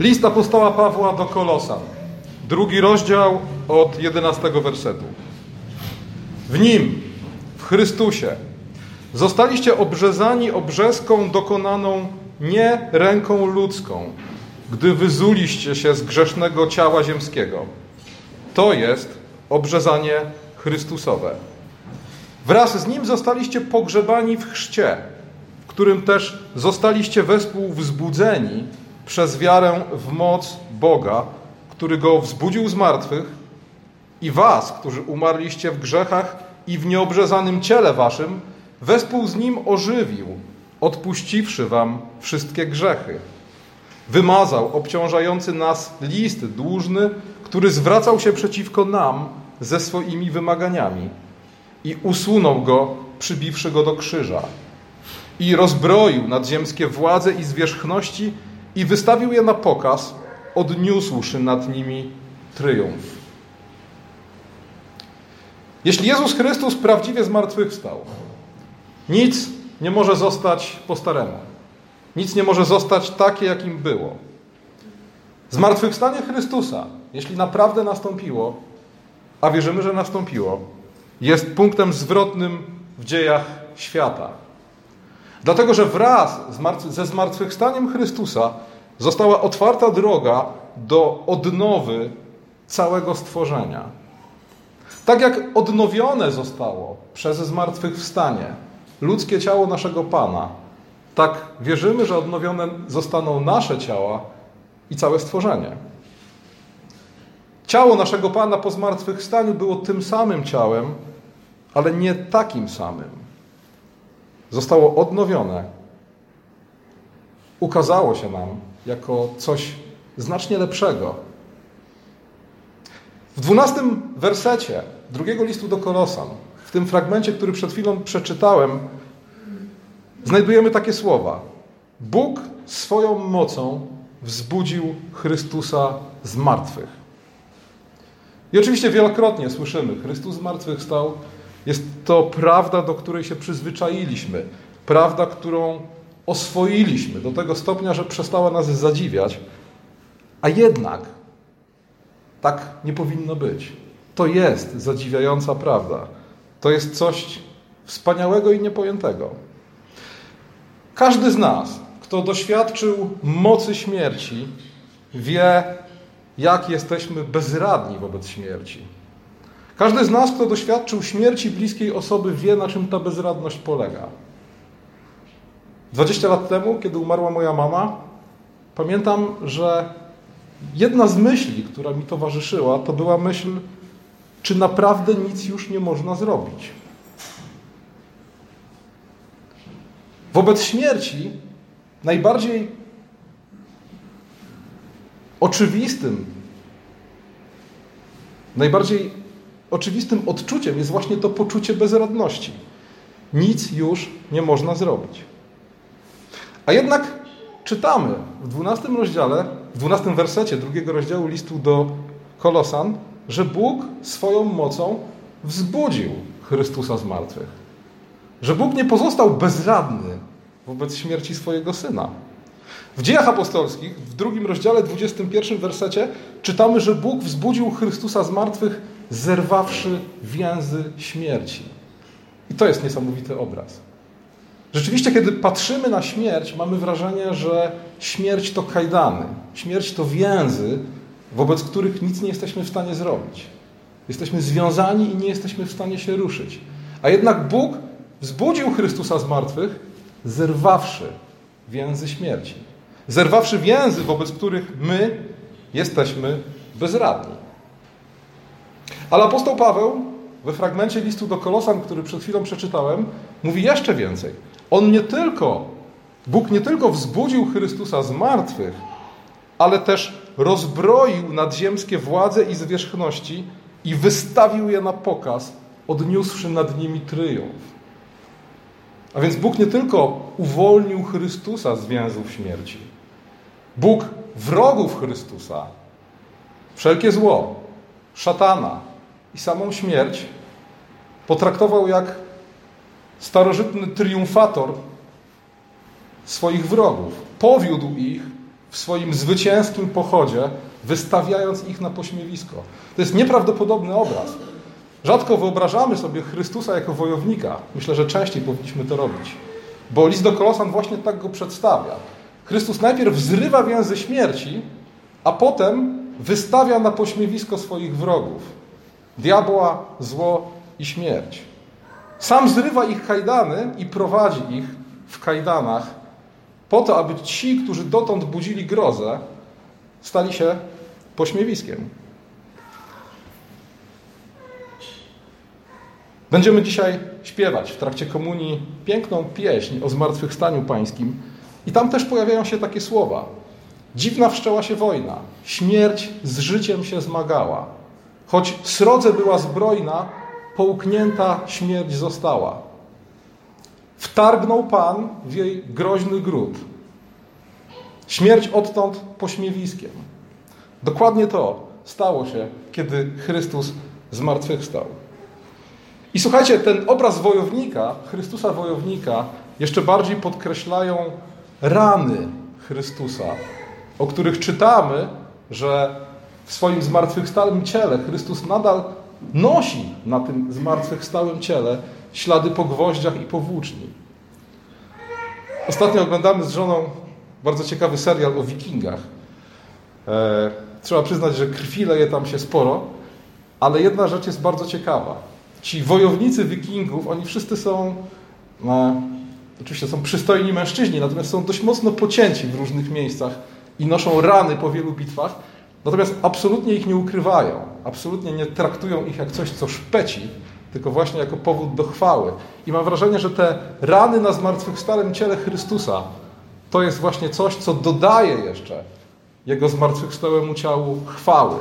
List apostoła Pawła do Kolosan. Drugi rozdział od 11 wersetu. W nim, w Chrystusie, zostaliście obrzezani obrzeską dokonaną nie ręką ludzką, gdy wyzuliście się z grzesznego ciała ziemskiego. To jest obrzezanie Chrystusowe. Wraz z nim zostaliście pogrzebani w chrzcie, w którym też zostaliście wespół wzbudzeni przez wiarę w moc Boga, który go wzbudził z martwych i was, którzy umarliście w grzechach i w nieobrzezanym ciele waszym, wespół z nim ożywił, odpuściwszy wam wszystkie grzechy. Wymazał obciążający nas list dłużny, który zwracał się przeciwko nam ze swoimi wymaganiami i usunął go, przybiwszy go do krzyża. I rozbroił nadziemskie władze i zwierzchności i wystawił je na pokaz, odniósłszy nad nimi tryumf. Jeśli Jezus Chrystus prawdziwie zmartwychwstał, nic nie może zostać po staremu. Nic nie może zostać takie, jakim było. Zmartwychwstanie Chrystusa, jeśli naprawdę nastąpiło, a wierzymy, że nastąpiło, jest punktem zwrotnym w dziejach świata. Dlatego, że wraz ze zmartwychwstaniem Chrystusa została otwarta droga do odnowy całego stworzenia. Tak jak odnowione zostało przez zmartwychwstanie ludzkie ciało naszego Pana, tak wierzymy, że odnowione zostaną nasze ciała i całe stworzenie. Ciało naszego Pana po zmartwychwstaniu było tym samym ciałem, ale nie takim samym. Zostało odnowione. Ukazało się nam jako coś znacznie lepszego. W dwunastym wersecie drugiego listu do Kolosan, w tym fragmencie, który przed chwilą przeczytałem, znajdujemy takie słowa. Bóg swoją mocą wzbudził Chrystusa z martwych. I oczywiście wielokrotnie słyszymy, Chrystus z martwych stał. Jest to prawda, do której się przyzwyczailiśmy. Prawda, którą oswoiliśmy do tego stopnia, że przestała nas zadziwiać. A jednak tak nie powinno być. To jest zadziwiająca prawda. To jest coś wspaniałego i niepojętego. Każdy z nas, kto doświadczył mocy śmierci, wie, jak jesteśmy bezradni wobec śmierci. Każdy z nas, kto doświadczył śmierci bliskiej osoby, wie, na czym ta bezradność polega. 20 lat temu, kiedy umarła moja mama, pamiętam, że jedna z myśli, która mi towarzyszyła, to była myśl, czy naprawdę nic już nie można zrobić. Wobec śmierci najbardziej oczywistym, najbardziej oczywistym odczuciem jest właśnie to poczucie bezradności. Nic już nie można zrobić. A jednak czytamy w 12 rozdziale, w 12 wersecie drugiego rozdziału listu do Kolosan, że Bóg swoją mocą wzbudził Chrystusa z martwych. Że Bóg nie pozostał bezradny wobec śmierci swojego Syna. W dziejach apostolskich, w drugim rozdziale, 21 wersecie, czytamy, że Bóg wzbudził Chrystusa z martwych, zerwawszy więzy śmierci. I to jest niesamowity obraz. Rzeczywiście, kiedy patrzymy na śmierć, mamy wrażenie, że śmierć to kajdany, śmierć to więzy, wobec których nic nie jesteśmy w stanie zrobić. Jesteśmy związani i nie jesteśmy w stanie się ruszyć. A jednak Bóg wzbudził Chrystusa z martwych, zerwawszy więzy śmierci. Zerwawszy więzy, wobec których my jesteśmy bezradni. Ale apostoł Paweł we fragmencie listu do Kolosan, który przed chwilą przeczytałem, mówi jeszcze więcej. On nie tylko, Bóg nie tylko wzbudził Chrystusa z martwych, ale też rozbroił nadziemskie władze i zwierzchności i wystawił je na pokaz, odniósłszy nad nimi tryumf. A więc Bóg nie tylko uwolnił Chrystusa z więzów śmierci, Bóg wrogów Chrystusa, wszelkie zło, szatana i samą śmierć potraktował jak starożytny triumfator swoich wrogów. Powiódł ich w swoim zwycięskim pochodzie, wystawiając ich na pośmiewisko. To jest nieprawdopodobny obraz. Rzadko wyobrażamy sobie Chrystusa jako wojownika. Myślę, że częściej powinniśmy to robić. Bo list do Kolosan właśnie tak go przedstawia. Chrystus najpierw zrywa więzy śmierci, a potem wystawia na pośmiewisko swoich wrogów. Diabła, zło i śmierć. Sam zrywa ich kajdany i prowadzi ich w kajdanach po to, aby ci, którzy dotąd budzili grozę, stali się pośmiewiskiem. Będziemy dzisiaj śpiewać w trakcie komunii piękną pieśń o zmartwychwstaniu pańskim i tam też pojawiają się takie słowa. Dziwna wszczęła się wojna, śmierć z życiem się zmagała. Choć srodze była zbrojna, połknięta śmierć została. Wtargnął Pan w jej groźny gród. Śmierć odtąd pośmiewiskiem. Dokładnie to stało się, kiedy Chrystus zmartwychwstał. I słuchajcie, ten obraz wojownika, Chrystusa wojownika, jeszcze bardziej podkreślają rany Chrystusa, o których czytamy, że w swoim zmartwychwstałym ciele Chrystus nadal nosi na tym zmartwychwstałym ciele ślady po gwoździach i po włóczni. Ostatnio oglądamy z żoną bardzo ciekawy serial o wikingach. E, trzeba przyznać, że krwi leje tam się sporo, ale jedna rzecz jest bardzo ciekawa. Ci wojownicy wikingów, oni wszyscy są, no, oczywiście są przystojni mężczyźni, natomiast są dość mocno pocięci w różnych miejscach i noszą rany po wielu bitwach, natomiast absolutnie ich nie ukrywają, absolutnie nie traktują ich jak coś, co szpeci, tylko właśnie jako powód do chwały. I mam wrażenie, że te rany na zmartwychwstałym ciele Chrystusa to jest właśnie coś, co dodaje jeszcze Jego zmartwychwstałemu ciału chwały.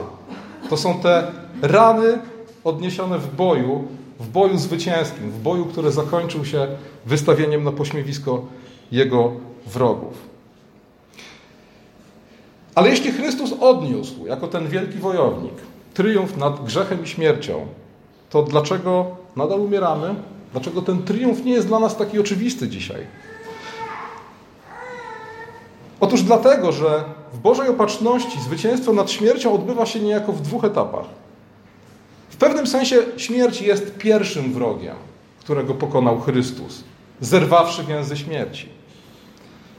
To są te rany odniesione w boju, w boju zwycięskim, w boju, który zakończył się wystawieniem na pośmiewisko Jego wrogów. Ale jeśli Chrystus odniósł, jako ten wielki wojownik, triumf nad grzechem i śmiercią, to dlaczego nadal umieramy? Dlaczego ten triumf nie jest dla nas taki oczywisty dzisiaj? Otóż dlatego, że w Bożej opatrzności zwycięstwo nad śmiercią odbywa się niejako w dwóch etapach. W pewnym sensie śmierć jest pierwszym wrogiem, którego pokonał Chrystus, zerwawszy więzy śmierci.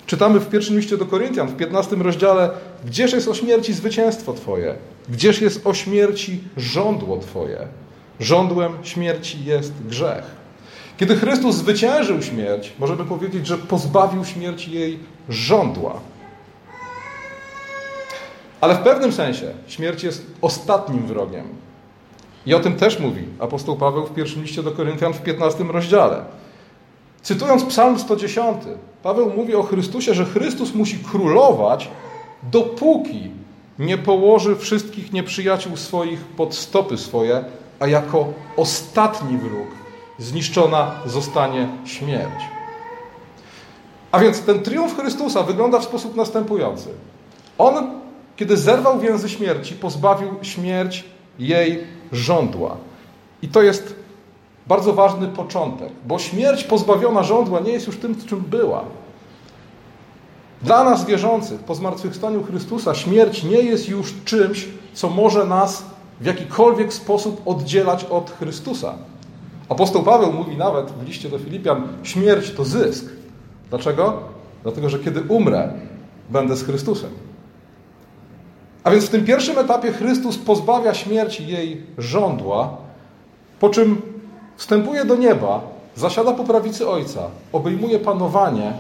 Czytamy w pierwszym liście do Koryntian, w 15 rozdziale, gdzież jest o śmierci zwycięstwo Twoje? Gdzież jest o śmierci żądło Twoje? Żądłem śmierci jest grzech. Kiedy Chrystus zwyciężył śmierć, możemy powiedzieć, że pozbawił śmierci jej żądła. Ale w pewnym sensie śmierć jest ostatnim wrogiem. I o tym też mówi apostoł Paweł w pierwszym liście do Koryntian w 15 rozdziale. Cytując Psalm 110, Paweł mówi o Chrystusie, że Chrystus musi królować, dopóki nie położy wszystkich nieprzyjaciół swoich pod stopy swoje, a jako ostatni wróg zniszczona zostanie śmierć. A więc ten triumf Chrystusa wygląda w sposób następujący. On, kiedy zerwał więzy śmierci, pozbawił śmierć jej żądła. I to jest bardzo ważny początek, bo śmierć pozbawiona żądła nie jest już tym, czym była. Dla nas wierzących po zmartwychwstaniu Chrystusa śmierć nie jest już czymś, co może nas w jakikolwiek sposób oddzielać od Chrystusa. Apostoł Paweł mówi nawet w liście do Filipian: śmierć to zysk. Dlaczego? Dlatego, że kiedy umrę, będę z Chrystusem. A więc w tym pierwszym etapie Chrystus pozbawia śmierci jej żądła, po czym wstępuje do nieba, zasiada po prawicy Ojca, obejmuje panowanie,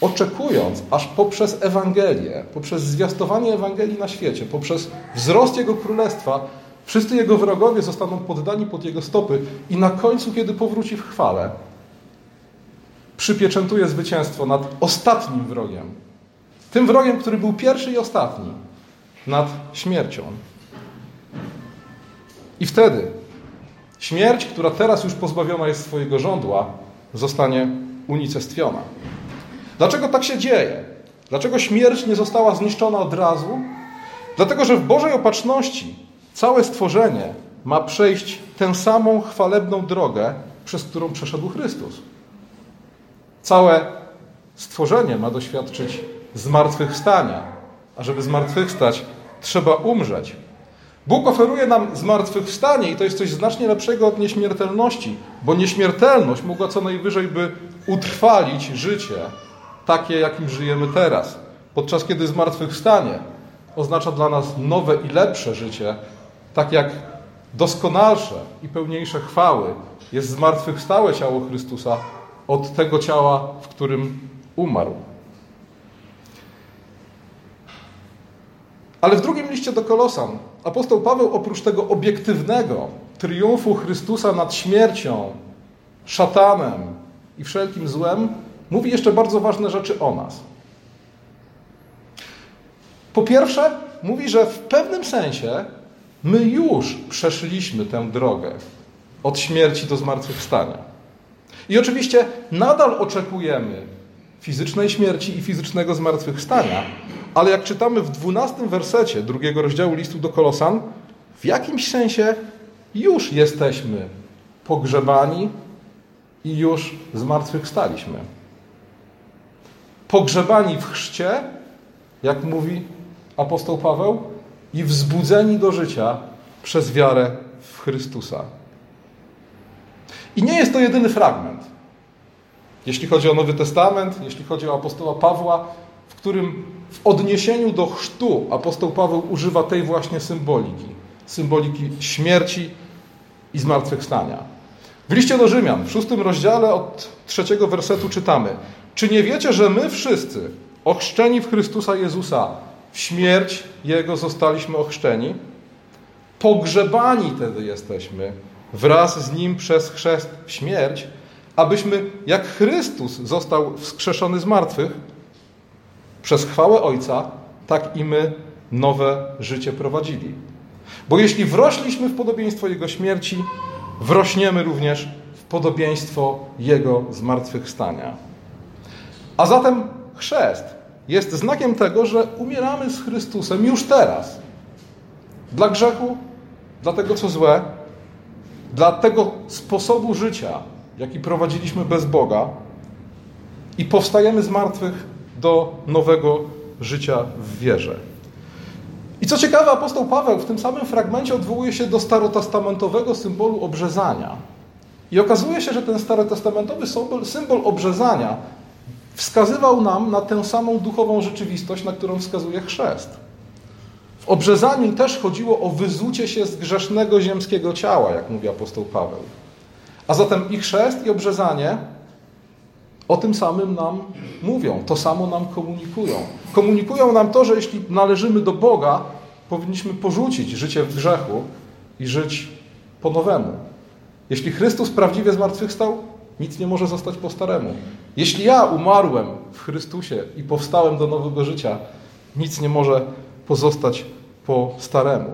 oczekując, aż poprzez Ewangelię, poprzez zwiastowanie Ewangelii na świecie, poprzez wzrost Jego Królestwa, wszyscy Jego wrogowie zostaną poddani pod Jego stopy i na końcu, kiedy powróci w chwale, przypieczętuje zwycięstwo nad ostatnim wrogiem. Tym wrogiem, który był pierwszy i ostatni, nad śmiercią. I wtedy śmierć, która teraz już pozbawiona jest swojego żądła, zostanie unicestwiona. Dlaczego tak się dzieje? Dlaczego śmierć nie została zniszczona od razu? Dlatego, że w Bożej opatrzności całe stworzenie ma przejść tę samą chwalebną drogę, przez którą przeszedł Chrystus. Całe stworzenie ma doświadczyć zmartwychwstania, a żeby zmartwychwstać, trzeba umrzeć. Bóg oferuje nam zmartwychwstanie i to jest coś znacznie lepszego od nieśmiertelności, bo nieśmiertelność mogła co najwyżej by utrwalić życie takie, jakim żyjemy teraz. Podczas kiedy zmartwychwstanie oznacza dla nas nowe i lepsze życie, tak jak doskonalsze i pełniejsze chwały jest zmartwychwstałe ciało Chrystusa od tego ciała, w którym umarł. Ale w drugim liście do Kolosan apostoł Paweł oprócz tego obiektywnego triumfu Chrystusa nad śmiercią, szatanem i wszelkim złem, mówi jeszcze bardzo ważne rzeczy o nas. Po pierwsze, mówi, że w pewnym sensie my już przeszliśmy tę drogę od śmierci do zmartwychwstania. I oczywiście nadal oczekujemy fizycznej śmierci i fizycznego zmartwychwstania, ale jak czytamy w dwunastym wersecie drugiego rozdziału listu do Kolosan, w jakimś sensie już jesteśmy pogrzebani i już zmartwychwstaliśmy. Pogrzebani w chrzcie, jak mówi apostoł Paweł, i wzbudzeni do życia przez wiarę w Chrystusa. I nie jest to jedyny fragment. Jeśli chodzi o Nowy Testament, jeśli chodzi o apostoła Pawła, w którym w odniesieniu do chrztu apostoł Paweł używa tej właśnie symboliki symboliki śmierci i zmartwychwstania. W liście do Rzymian, w szóstym rozdziale od trzeciego wersetu czytamy: Czy nie wiecie, że my wszyscy, ochrzczeni w Chrystusa Jezusa, w śmierć Jego zostaliśmy ochrzczeni? Pogrzebani tedy jesteśmy wraz z Nim przez chrzest w śmierć, abyśmy, jak Chrystus został wskrzeszony z martwych, przez chwałę Ojca, tak i my nowe życie prowadzili. Bo jeśli wrośliśmy w podobieństwo Jego śmierci, wrośniemy również w podobieństwo Jego zmartwychwstania. A zatem chrzest jest znakiem tego, że umieramy z Chrystusem już teraz. Dla grzechu, dla tego, co złe, dla tego sposobu życia, jaki prowadziliśmy bez Boga, i powstajemy z martwych do nowego życia w wierze. I co ciekawe, apostoł Paweł w tym samym fragmencie odwołuje się do starotestamentowego symbolu obrzezania. I okazuje się, że ten starotestamentowy symbol, symbol obrzezania wskazywał nam na tę samą duchową rzeczywistość, na którą wskazuje chrzest. W obrzezaniu też chodziło o wyzucie się z grzesznego ziemskiego ciała, jak mówi apostoł Paweł. A zatem i chrzest, i obrzezanie o tym samym nam mówią, to samo nam komunikują. Komunikują nam to, że jeśli należymy do Boga, powinniśmy porzucić życie w grzechu i żyć po nowemu. Jeśli Chrystus prawdziwie zmartwychwstał, nic nie może zostać po staremu. Jeśli ja umarłem w Chrystusie i powstałem do nowego życia, nic nie może pozostać po staremu.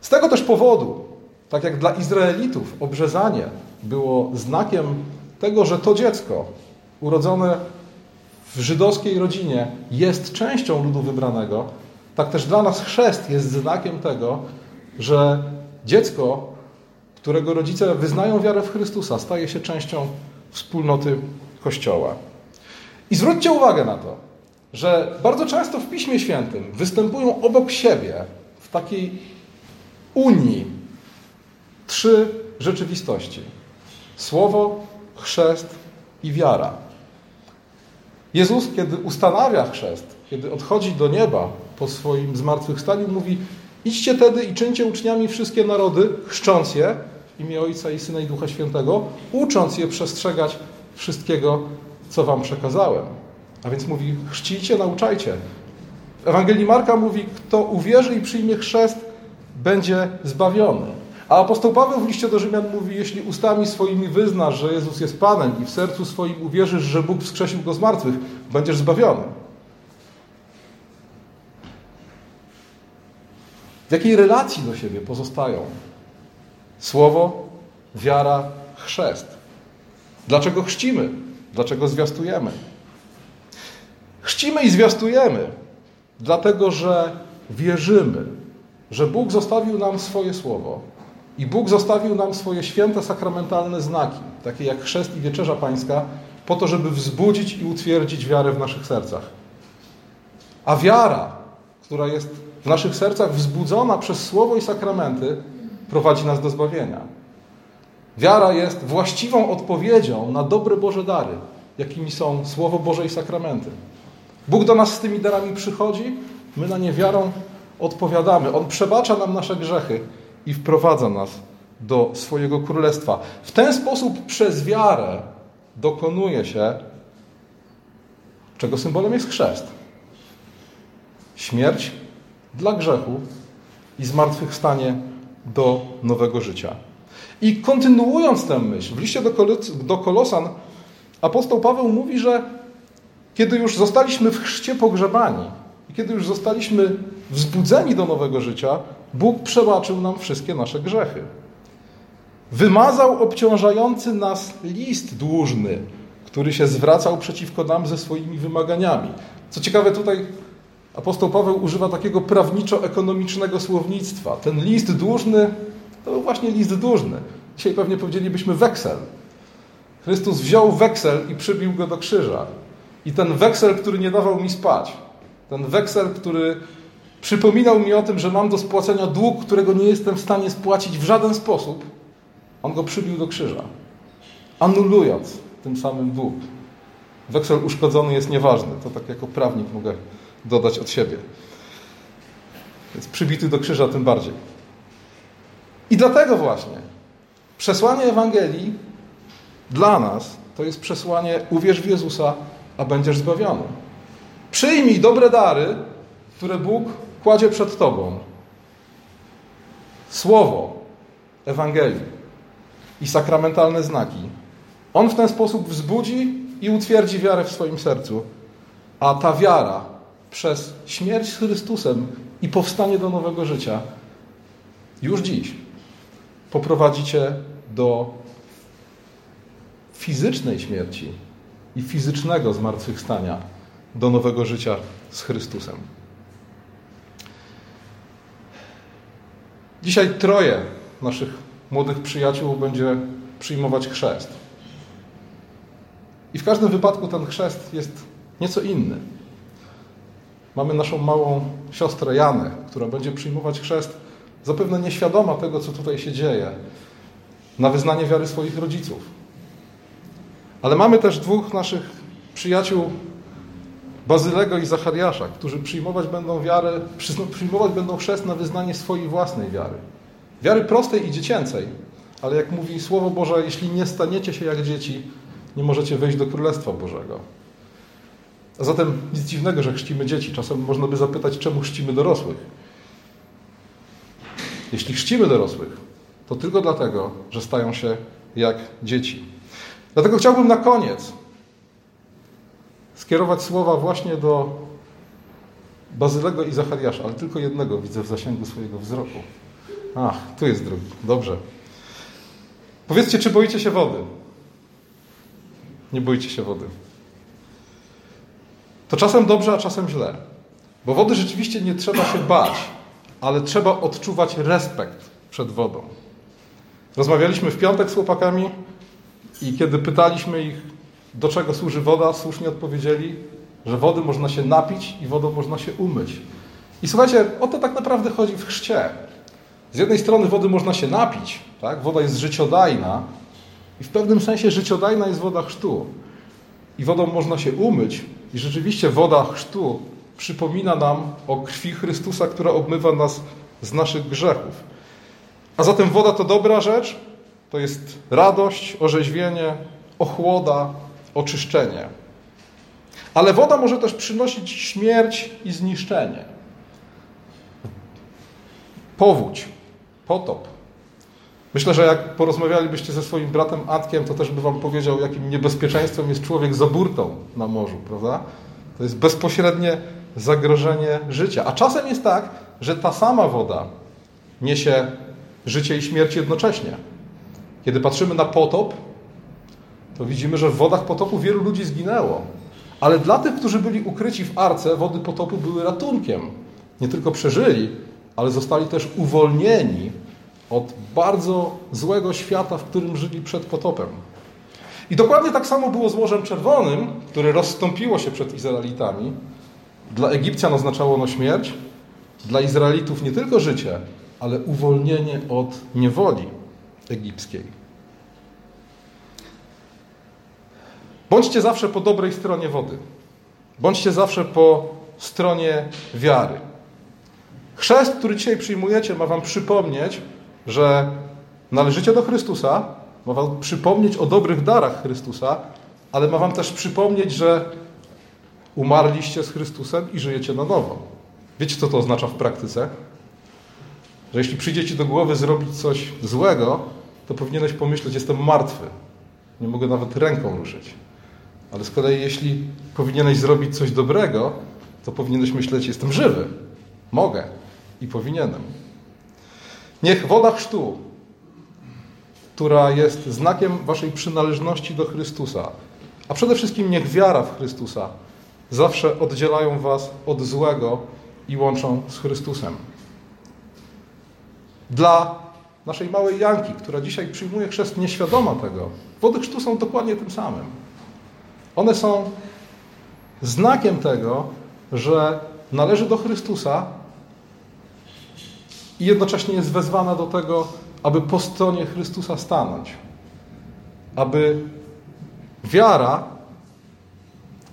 Z tego też powodu, tak jak dla Izraelitów obrzezanie było znakiem tego, że to dziecko urodzone w żydowskiej rodzinie jest częścią ludu wybranego, tak też dla nas chrzest jest znakiem tego, że dziecko, którego rodzice wyznają wiarę w Chrystusa, staje się częścią wspólnoty Kościoła. I zwróćcie uwagę na to, że bardzo często w Piśmie Świętym występują obok siebie w takiej unii trzy rzeczywistości: Słowo, chrzest i wiara. Jezus, kiedy ustanawia chrzest, kiedy odchodzi do nieba po swoim zmartwychwstaniu, mówi: Idźcie tedy i czyńcie uczniami wszystkie narody, chrzcząc je w imię Ojca i Syna i Ducha Świętego, ucząc je przestrzegać wszystkiego, co wam przekazałem. A więc mówi: chrzcijcie, nauczajcie. W Ewangelii Marka mówi: Kto uwierzy i przyjmie chrzest, będzie zbawiony. A apostoł Paweł w liście do Rzymian mówi, jeśli ustami swoimi wyznasz, że Jezus jest Panem i w sercu swoim uwierzysz, że Bóg wskrzesił Go z martwych, będziesz zbawiony. W jakiej relacji do siebie pozostają słowo, wiara, chrzest? Dlaczego chrzcimy? Dlaczego zwiastujemy? Chrzcimy i zwiastujemy, dlatego że wierzymy że Bóg zostawił nam swoje słowo i Bóg zostawił nam swoje święte sakramentalne znaki, takie jak chrzest i wieczerza pańska, po to, żeby wzbudzić i utwierdzić wiarę w naszych sercach. A wiara, która jest w naszych sercach wzbudzona przez słowo i sakramenty, prowadzi nas do zbawienia. Wiara jest właściwą odpowiedzią na dobre Boże dary, jakimi są Słowo Boże i sakramenty. Bóg do nas z tymi darami przychodzi, my na nie wiarą odpowiadamy. On przebacza nam nasze grzechy i wprowadza nas do swojego królestwa. W ten sposób przez wiarę dokonuje się, czego symbolem jest chrzest. Śmierć dla grzechu i zmartwychwstanie do nowego życia. I kontynuując tę myśl, w liście do Kolosan apostoł Paweł mówi, że kiedy już zostaliśmy w chrzcie pogrzebani i kiedy już zostaliśmy wzbudzeni do nowego życia, Bóg przebaczył nam wszystkie nasze grzechy. Wymazał obciążający nas list dłużny, który się zwracał przeciwko nam ze swoimi wymaganiami. Co ciekawe, tutaj apostoł Paweł używa takiego prawniczo-ekonomicznego słownictwa. Ten list dłużny to był właśnie list dłużny. Dzisiaj pewnie powiedzielibyśmy weksel. Chrystus wziął weksel i przybił go do krzyża. I ten weksel, który nie dawał mi spać, ten weksel, który przypominał mi o tym, że mam do spłacenia dług, którego nie jestem w stanie spłacić w żaden sposób, on go przybił do krzyża, anulując tym samym dług. Weksel uszkodzony jest nieważny. To tak jako prawnik mogę dodać od siebie. Więc przybity do krzyża tym bardziej. I dlatego właśnie przesłanie Ewangelii dla nas to jest przesłanie uwierz w Jezusa, a będziesz zbawiony. Przyjmij dobre dary, które Bóg kładzie przed Tobą. Słowo Ewangelii i sakramentalne znaki. On w ten sposób wzbudzi i utwierdzi wiarę w swoim sercu, a ta wiara przez śmierć z Chrystusem i powstanie do nowego życia już dziś poprowadzi Cię do fizycznej śmierci i fizycznego zmartwychwstania do nowego życia z Chrystusem. Dzisiaj troje naszych młodych przyjaciół będzie przyjmować chrzest. I w każdym wypadku ten chrzest jest nieco inny. Mamy naszą małą siostrę Janę, która będzie przyjmować chrzest zapewne nieświadoma tego, co tutaj się dzieje, na wyznanie wiary swoich rodziców. Ale mamy też dwóch naszych przyjaciół, Bazylego i Zachariasza, którzy przyjmować będą wiarę, przyjmować będą chrzest na wyznanie swojej własnej wiary. Wiary prostej i dziecięcej, ale jak mówi Słowo Boże, jeśli nie staniecie się jak dzieci, nie możecie wejść do Królestwa Bożego. A zatem nic dziwnego, że chrzcimy dzieci. Czasem można by zapytać, czemu chrzcimy dorosłych. Jeśli chrzcimy dorosłych, to tylko dlatego, że stają się jak dzieci. Dlatego chciałbym na koniec skierować słowa właśnie do Bazylego i Zachariasza, ale tylko jednego widzę w zasięgu swojego wzroku. Ach, tu jest drugi. Dobrze. Powiedzcie, czy boicie się wody? Nie boicie się wody. To czasem dobrze, a czasem źle. Bo wody rzeczywiście nie trzeba się bać, ale trzeba odczuwać respekt przed wodą. Rozmawialiśmy w piątek z chłopakami i kiedy pytaliśmy ich, do czego służy woda, słusznie odpowiedzieli, że wody można się napić i wodą można się umyć. I słuchajcie, o to tak naprawdę chodzi w chrzcie. Z jednej strony wody można się napić, tak? woda jest życiodajna i w pewnym sensie życiodajna jest woda chrztu. I wodą można się umyć i rzeczywiście woda chrztu przypomina nam o krwi Chrystusa, która obmywa nas z naszych grzechów. A zatem woda to dobra rzecz, to jest radość, orzeźwienie, ochłoda, oczyszczenie. Ale woda może też przynosić śmierć i zniszczenie. Powódź, potop. Myślę, że jak porozmawialibyście ze swoim bratem Atkiem, to też by wam powiedział, jakim niebezpieczeństwem jest człowiek za burtą na morzu, prawda? To jest bezpośrednie zagrożenie życia. A czasem jest tak, że ta sama woda niesie życie i śmierć jednocześnie. Kiedy patrzymy na potop, to widzimy, że w wodach potopu wielu ludzi zginęło. Ale dla tych, którzy byli ukryci w arce, wody potopu były ratunkiem. Nie tylko przeżyli, ale zostali też uwolnieni od bardzo złego świata, w którym żyli przed potopem. I dokładnie tak samo było z Morzem Czerwonym, które rozstąpiło się przed Izraelitami. Dla Egipcjan oznaczało ono śmierć, dla Izraelitów nie tylko życie, ale uwolnienie od niewoli egipskiej. Bądźcie zawsze po dobrej stronie wody. Bądźcie zawsze po stronie wiary. Chrzest, który dzisiaj przyjmujecie, ma Wam przypomnieć, że należycie do Chrystusa, ma Wam przypomnieć o dobrych darach Chrystusa, ale ma Wam też przypomnieć, że umarliście z Chrystusem i żyjecie na nowo. Wiecie, co to oznacza w praktyce? Że jeśli przyjdzie Ci do głowy zrobić coś złego, to powinieneś pomyśleć, jestem martwy. Nie mogę nawet ręką ruszyć. Ale z kolei, jeśli powinieneś zrobić coś dobrego, to powinieneś myśleć, jestem żywy. Mogę i powinienem. Niech woda chrztu, która jest znakiem waszej przynależności do Chrystusa, a przede wszystkim niech wiara w Chrystusa zawsze oddzielają was od złego i łączą z Chrystusem. Dla naszej małej Janki, która dzisiaj przyjmuje chrzest nieświadoma tego, wody chrztu są dokładnie tym samym. One są znakiem tego, że należy do Chrystusa i jednocześnie jest wezwana do tego, aby po stronie Chrystusa stanąć. Aby wiara,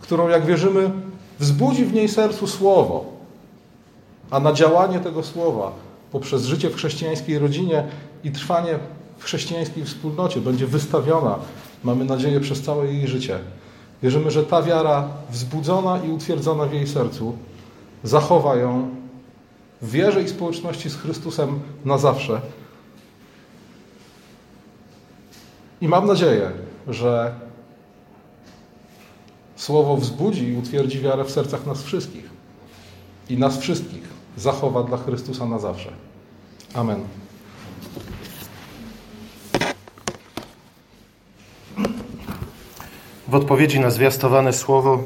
którą jak wierzymy, wzbudzi w niej sercu słowo, a na działanie tego słowa poprzez życie w chrześcijańskiej rodzinie i trwanie w chrześcijańskiej wspólnocie będzie wystawiona, mamy nadzieję, przez całe jej życie. Wierzymy, że ta wiara wzbudzona i utwierdzona w jej sercu zachowa ją w wierze i społeczności z Chrystusem na zawsze. I mam nadzieję, że Słowo wzbudzi i utwierdzi wiarę w sercach nas wszystkich. I nas wszystkich zachowa dla Chrystusa na zawsze. Amen. W odpowiedzi na zwiastowane słowo